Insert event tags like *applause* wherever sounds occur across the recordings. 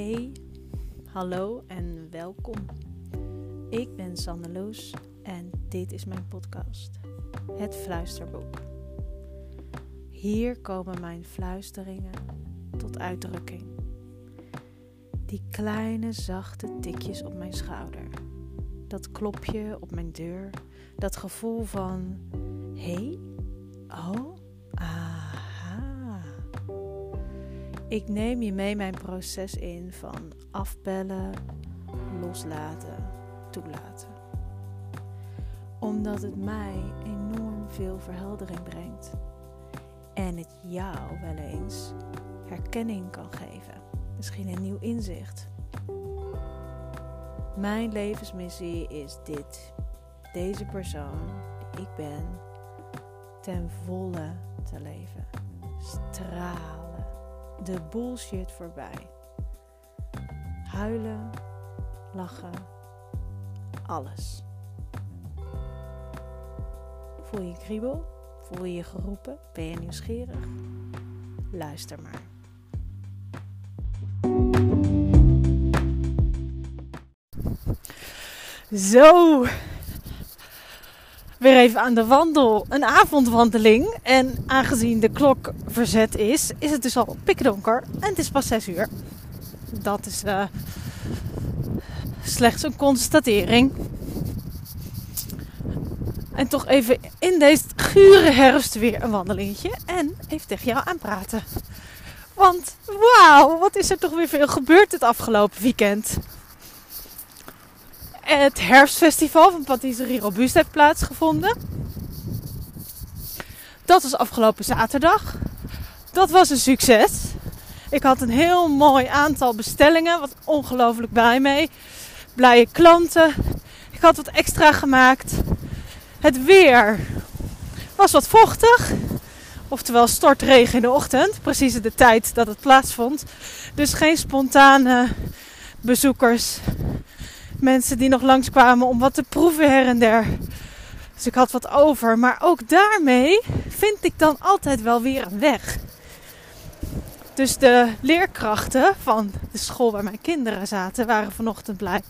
Hey, hallo en welkom. Ik ben Sanne Loos en dit is mijn podcast, Het Fluisterboek. Hier komen mijn fluisteringen tot uitdrukking. Die kleine zachte tikjes op mijn schouder. Dat klopje op mijn deur. Dat gevoel van: hé, hey, oh, Ik neem je mee mijn proces in van afbellen, loslaten, toelaten. Omdat het mij enorm veel verheldering brengt. En het jou wel eens herkenning kan geven. Misschien een nieuw inzicht. Mijn levensmissie is dit. Deze persoon die ik ben, ten volle te leven. Stralen. De bullshit voorbij. Huilen, lachen, alles. Voel je kriebel? Voel je je geroepen? Ben je nieuwsgierig? Luister maar. Zo, weer even aan de wandel. Een avondwandeling. En aangezien de klok verzet is, is het dus al pikdonker. En het is pas 6 uur. Dat is uh, slechts een constatering. En toch even in deze gure herfst weer een wandelingetje. En even tegen jou aanpraten. Want wauw, wat is er toch weer veel gebeurd het afgelopen weekend. Het herfstfestival van Patisserie Robuust heeft plaatsgevonden. Dat was afgelopen zaterdag. Dat was een succes. Ik had een heel mooi aantal bestellingen. Wat ongelooflijk blij mee. Blije klanten. Ik had wat extra gemaakt. Het weer was wat vochtig. Oftewel stortregen in de ochtend. Precies de tijd dat het plaatsvond. Dus geen spontane bezoekers. Mensen die nog langskwamen om wat te proeven her en der. Dus ik had wat over. Maar ook daarmee vind ik dan altijd wel weer een weg. Dus de leerkrachten van de school waar mijn kinderen zaten waren vanochtend blij.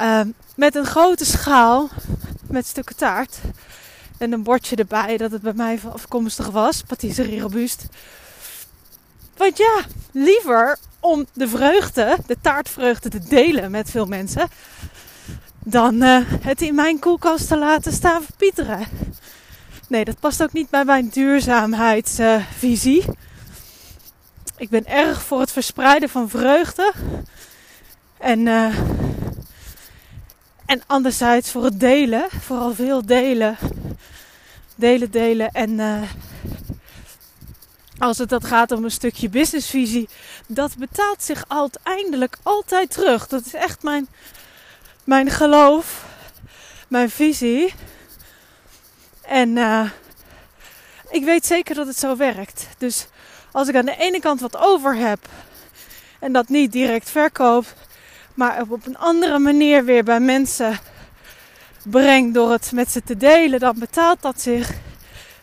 Uh, met een grote schaal met stukken taart. En een bordje erbij dat het bij mij afkomstig was. Patisserie Robuust. Want ja, liever om de vreugde, de taartvreugde te delen met veel mensen. Dan uh, het in mijn koelkast te laten staan verpieteren. Nee, dat past ook niet bij mijn duurzaamheidsvisie. Ik ben erg voor het verspreiden van vreugde. En, uh, en anderzijds voor het delen. Vooral veel delen. Delen, delen. En uh, als het dat gaat om een stukje businessvisie, dat betaalt zich uiteindelijk altijd terug. Dat is echt mijn, mijn geloof, mijn visie. En uh, ik weet zeker dat het zo werkt. Dus als ik aan de ene kant wat over heb en dat niet direct verkoop, maar op een andere manier weer bij mensen breng door het met ze te delen, dan betaalt dat zich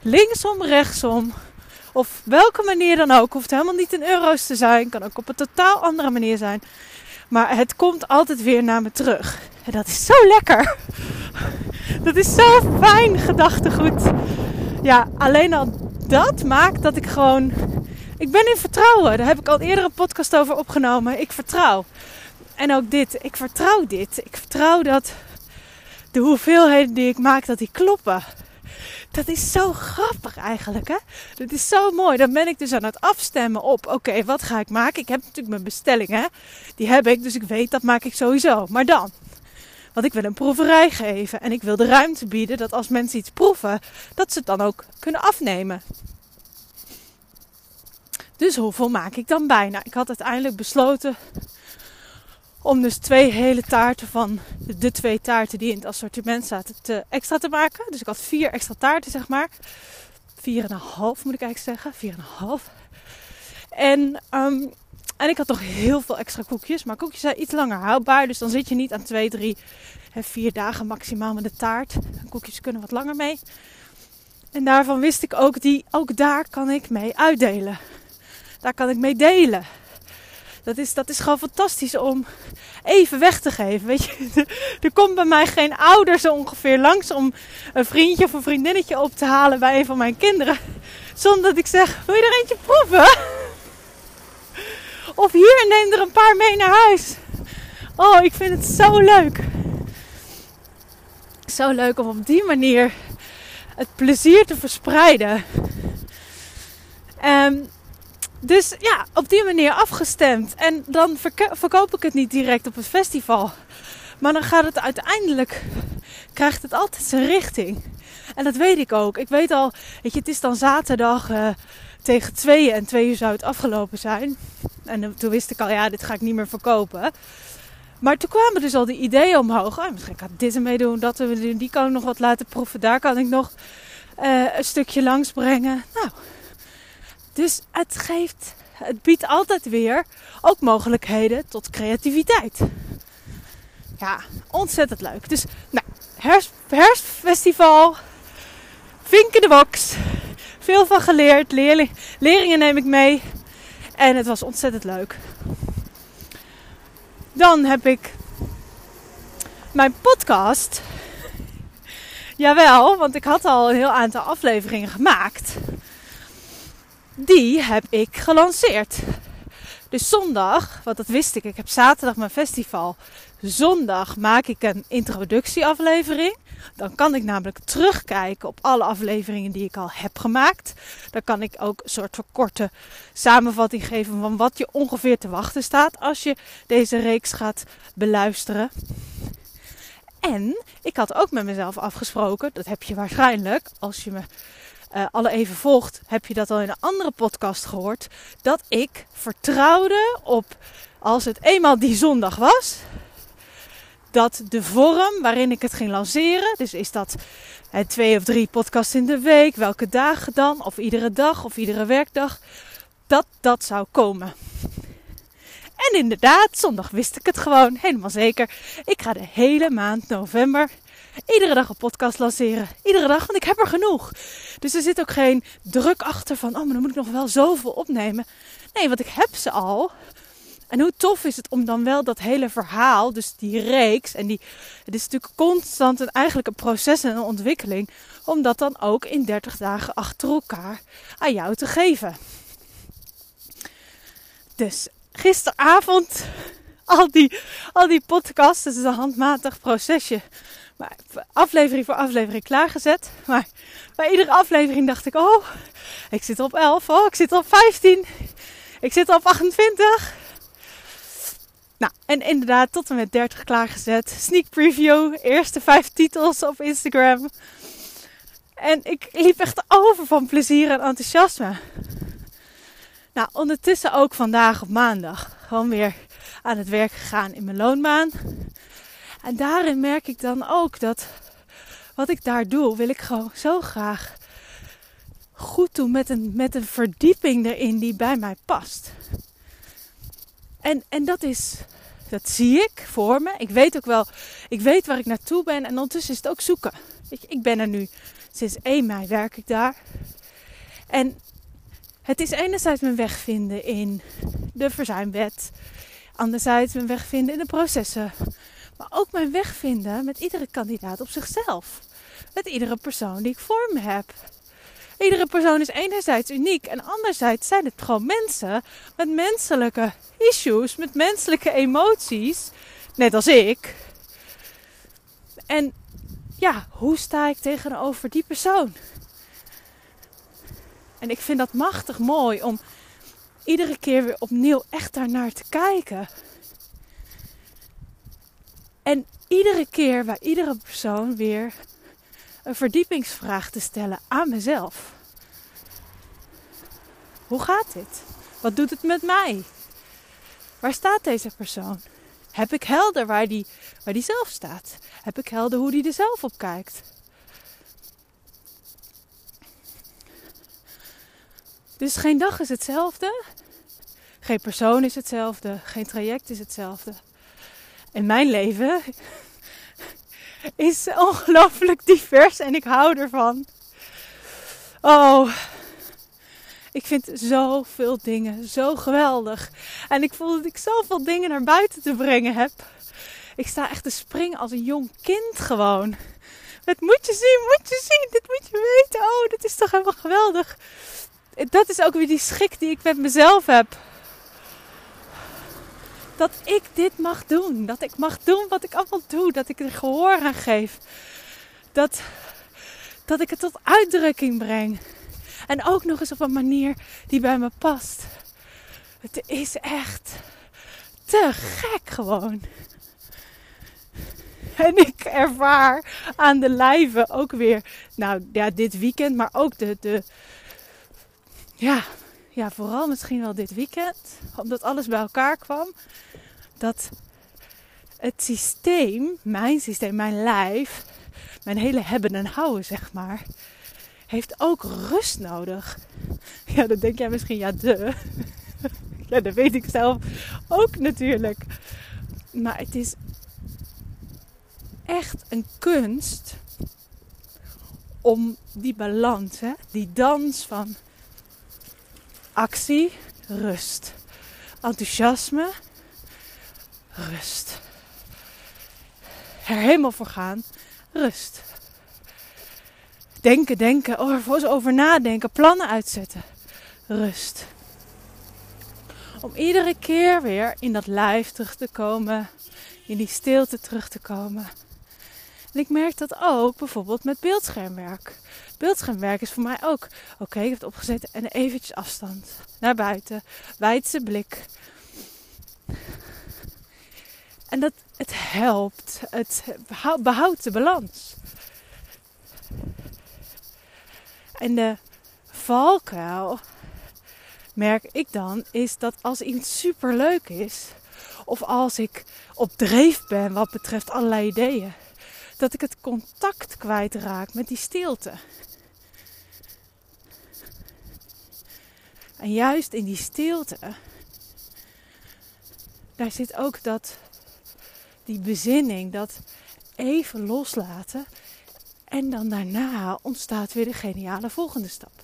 linksom, rechtsom. Of welke manier dan ook. Hoeft helemaal niet in euro's te zijn. Kan ook op een totaal andere manier zijn. Maar het komt altijd weer naar me terug. En dat is zo lekker. Dat is zo fijn gedachtegoed. Ja, alleen al dat maakt dat ik gewoon ik ben in vertrouwen. Daar heb ik al eerder een podcast over opgenomen. Ik vertrouw. En ook dit. Ik vertrouw dit. Ik vertrouw dat de hoeveelheden die ik maak, dat die kloppen. Dat is zo grappig eigenlijk, hè? Dat is zo mooi. Dan ben ik dus aan het afstemmen op, oké, wat ga ik maken? Ik heb natuurlijk mijn bestellingen, die heb ik, dus ik weet dat maak ik sowieso. Maar dan, want ik wil een proeverij geven en ik wil de ruimte bieden dat als mensen iets proeven, dat ze het dan ook kunnen afnemen. Dus hoeveel maak ik dan bij? Nou, ik had uiteindelijk besloten om dus twee hele taarten van de twee taarten die in het assortiment zaten te extra te maken. Dus ik had vier extra taarten, zeg maar. Vier en een half moet ik eigenlijk zeggen. Vier en een half. En, um, en ik had nog heel veel extra koekjes. Maar koekjes zijn iets langer houdbaar. Dus dan zit je niet aan twee, drie, vier dagen maximaal met de taart. Koekjes kunnen wat langer mee. En daarvan wist ik ook, die, ook daar kan ik mee uitdelen. Daar kan ik mee delen. Dat is, dat is gewoon fantastisch om even weg te geven. Weet je, *laughs* er komt bij mij geen ouder zo ongeveer langs om een vriendje of een vriendinnetje op te halen bij een van mijn kinderen. Zonder dat ik zeg, wil je er eentje proeven? *laughs* Of hier, neem er een paar mee naar huis. Oh, ik vind het zo leuk. Zo leuk om op die manier het plezier te verspreiden. Um, dus ja, op die manier afgestemd. En dan verkoop ik het niet direct op het festival. Maar dan gaat het uiteindelijk, krijgt het altijd zijn richting. En dat weet ik ook. Ik weet al, weet je, het is dan zaterdag uh, tegen tweeën en twee uur zou het afgelopen zijn. En toen wist ik al, ja, dit ga ik niet meer verkopen. Maar toen kwamen dus al die ideeën omhoog. Oh, misschien kan ik dit ermee doen, dat we doen. Die kan ik nog wat laten proeven. Daar kan ik nog uh, een stukje langs brengen. Nou, dus het geeft, het biedt altijd weer ook mogelijkheden tot creativiteit. Ja, ontzettend leuk. Dus, nou, herfst, herfstfestival, vink in de box. Veel van geleerd. Leerling, leerlingen neem ik mee. En het was ontzettend leuk. Dan heb ik mijn podcast. Jawel, want ik had al een heel aantal afleveringen gemaakt die heb ik gelanceerd. Dus zondag, want dat wist ik, ik heb zaterdag mijn festival. Zondag maak ik een introductieaflevering. Dan kan ik namelijk terugkijken op alle afleveringen die ik al heb gemaakt. Dan kan ik ook een soort van korte samenvatting geven van wat je ongeveer te wachten staat als je deze reeks gaat beluisteren. En ik had ook met mezelf afgesproken, dat heb je waarschijnlijk als je me uh, alle even volgt, heb je dat al in een andere podcast gehoord. Dat ik vertrouwde op, als het eenmaal die zondag was, dat de vorm waarin ik het ging lanceren, dus is dat twee of drie podcasts in de week, welke dagen dan, of iedere dag of iedere werkdag, dat dat zou komen. En inderdaad, zondag wist ik het gewoon helemaal zeker. Ik ga de hele maand november iedere dag een podcast lanceren. Iedere dag, want ik heb er genoeg. Dus er zit ook geen druk achter van, oh, maar dan moet ik nog wel zoveel opnemen. Nee, want ik heb ze al. En hoe tof is het om dan wel dat hele verhaal, dus die reeks, en die, het is natuurlijk constant en eigenlijk een proces en een ontwikkeling, om dat dan ook in 30 dagen achter elkaar aan jou te geven. Dus gisteravond al die, al die podcasts, het is een handmatig procesje maar aflevering voor aflevering klaargezet. *laughs* Maar bij iedere aflevering dacht ik: Oh, ik zit op 11. Oh, ik zit op 15. Ik zit op 28. Nou, en inderdaad, tot en met 30 klaargezet. Sneak preview, eerste vijf titels op Instagram. En ik liep echt over van plezier en enthousiasme. Nou, ondertussen ook vandaag op maandag. Gewoon weer aan het werk gegaan in mijn loonbaan. En daarin merk ik dan ook dat wat ik daar doe, wil ik gewoon zo graag goed doen met een, met een verdieping erin die bij mij past. En, en dat is, dat zie ik voor me. Ik weet ook wel, ik weet waar ik naartoe ben en ondertussen is het ook zoeken. Je, ik ben er nu sinds 1 mei werk ik daar. En het is enerzijds mijn weg vinden in de verzuimwet. Anderzijds mijn weg vinden in de processen. Maar ook mijn weg vinden met iedere kandidaat op zichzelf. Met iedere persoon die ik voor me heb. Iedere persoon is enerzijds uniek en anderzijds zijn het gewoon mensen met menselijke issues, met menselijke emoties, net als ik. En ja, hoe sta ik tegenover die persoon? En ik vind dat machtig mooi om iedere keer weer opnieuw echt daarnaar te kijken. En iedere keer bij iedere persoon weer een verdiepingsvraag te stellen aan mezelf. Hoe gaat dit? Wat doet het met mij? Waar staat deze persoon? Heb ik helder waar die, waar die zelf staat? Heb ik helder hoe die er zelf op kijkt? Dus geen dag is hetzelfde. Geen persoon is hetzelfde. Geen traject is hetzelfde. En mijn leven is ongelooflijk divers en ik hou ervan. Oh, Ik vind zoveel dingen zo geweldig. En ik voel dat ik zoveel dingen naar buiten te brengen heb. Ik sta echt te springen als een jong kind gewoon. Het moet je zien, moet je zien, dit moet je weten. Oh, dit is toch helemaal geweldig. Dat is ook weer die schik die ik met mezelf heb. Dat ik dit mag doen. Dat ik mag doen wat ik allemaal doe. Dat ik er gehoor aan geef. Dat, dat ik het tot uitdrukking breng. En ook nog eens op een manier die bij me past. Het is echt te gek gewoon. En ik ervaar aan de lijve ook weer, nou ja, dit weekend, maar ook de, de ja, ja, vooral misschien wel dit weekend, omdat alles bij elkaar kwam, dat het systeem, mijn systeem, mijn lijf, mijn hele hebben en houden, zeg maar, heeft ook rust nodig. Ja, dan denk jij misschien, ja, de. *laughs* Ja, dat weet ik zelf ook natuurlijk. Maar het is echt een kunst om die balans, hè, die dans van actie, rust, enthousiasme, rust, er helemaal voor gaan, rust. Denken, denken, over, over nadenken, plannen uitzetten, rust. Om iedere keer weer in dat lijf terug te komen, in die stilte terug te komen. En ik merk dat ook bijvoorbeeld met beeldschermwerk. Beeldschermwerk is voor mij ook, oké, ik heb het opgezet en eventjes afstand. Naar buiten, wijdse blik. En dat het helpt, het behoudt de balans. En de valkuil, merk ik dan, is dat als iets super leuk is, of als ik op dreef ben wat betreft allerlei ideeën, dat ik het contact kwijtraak met die stilte. En juist in die stilte, daar zit ook dat, die bezinning, dat even loslaten. En dan daarna ontstaat weer de geniale volgende stap.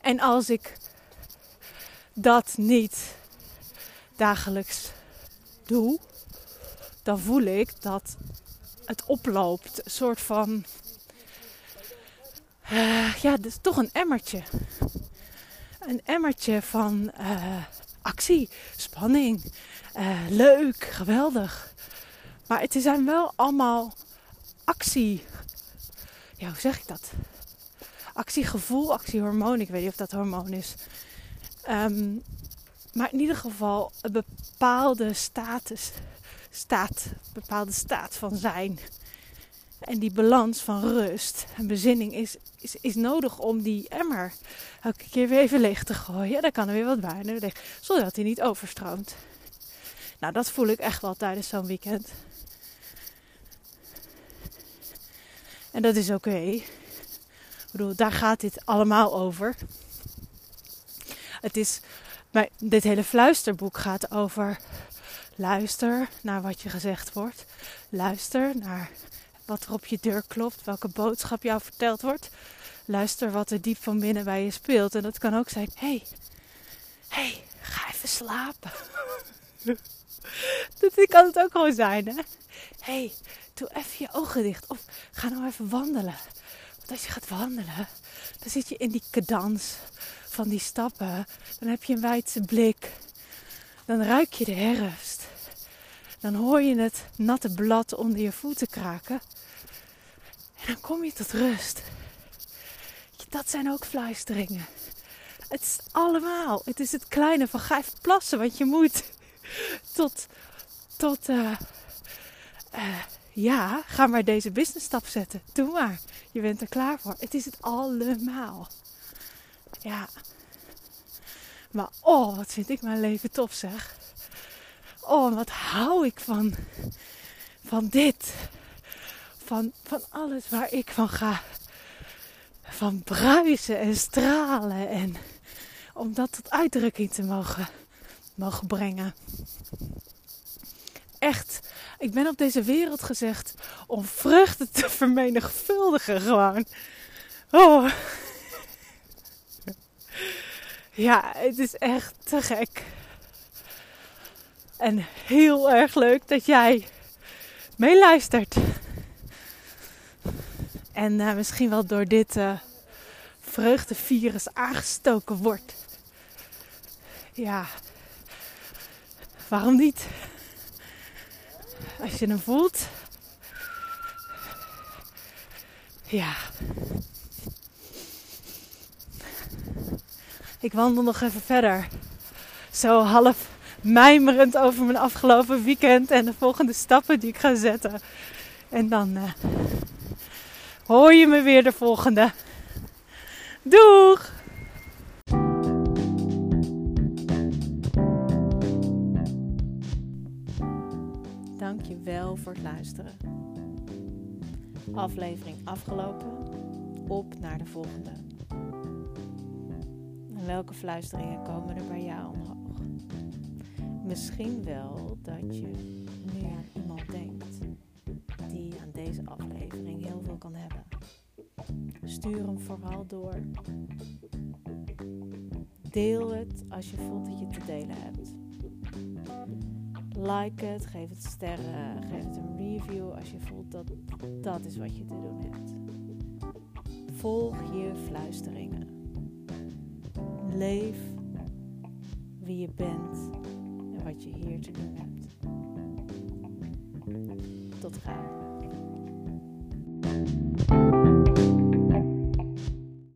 En als ik dat niet dagelijks doe, dan voel ik dat het oploopt. Een soort van. Uh, ja, dus toch een emmertje. Een emmertje van uh, actie, spanning, uh, leuk, geweldig. Maar het zijn wel allemaal actie. Ja, hoe zeg ik dat? Actiegevoel, actiehormoon. Ik weet niet of dat hormoon is. Um, maar in ieder geval een bepaalde status staat, bepaalde staat van zijn. En die balans van rust en bezinning is, is, is nodig om die emmer elke keer weer even leeg te gooien. Daar kan er weer wat bij, zodat hij niet overstroomt. Nou, dat voel ik echt wel tijdens zo'n weekend. En dat is oké. Ik bedoel, daar gaat dit allemaal over. Het is, maar dit hele fluisterboek gaat over Luister naar wat je gezegd wordt. Luister naar wat er op je deur klopt, welke boodschap jou verteld wordt. Luister wat er diep van binnen bij je speelt. En dat kan ook zijn: hey, hey, ga even slapen. *laughs* dat kan het ook gewoon zijn, hè? hey, doe even je ogen dicht. Of ga nou even wandelen. Want als je gaat wandelen, dan zit je in die cadans van die stappen. Dan heb je een wijdse blik. Dan ruik je de herfst. Dan hoor je het natte blad onder je voeten kraken. En dan kom je tot rust. Dat zijn ook fluisteringen. Het is allemaal. Het is het kleine van ga even plassen wat je moet. Tot, tot, uh, uh, ja, ga maar deze business stap zetten. Doe maar. Je bent er klaar voor. Het is het allemaal. Ja. Maar oh, wat vind ik mijn leven tof zeg. Oh, wat hou ik van, van dit. Van, van alles waar ik van ga. Van bruisen en stralen. En om dat tot uitdrukking te mogen, mogen brengen. Echt, ik ben op deze wereld gezegd om vruchten te vermenigvuldigen gewoon. Oh. Ja, het is echt te gek. En heel erg leuk dat jij meeluistert. En uh, misschien wel door dit uh, vreugdevirus aangestoken wordt. Ja, waarom niet? Als je hem voelt. Ja. Ik wandel nog even verder. Zo half mijmerend over mijn afgelopen weekend en de volgende stappen die ik ga zetten. En dan uh, hoor je me weer de volgende. Doeg! Dank je wel voor het luisteren. Aflevering afgelopen. Op naar de volgende. En welke fluisteringen komen er bij jou omhoog? Misschien wel dat je nu aan iemand denkt die aan deze aflevering heel veel kan hebben. Stuur hem vooral door. Deel het als je voelt dat je te delen hebt. Like het, geef het sterren, geef het een review als je voelt dat dat is wat je te doen hebt. Volg je fluisteringen. Leef wie je bent en wat je hier te doen hebt. Tot gauw.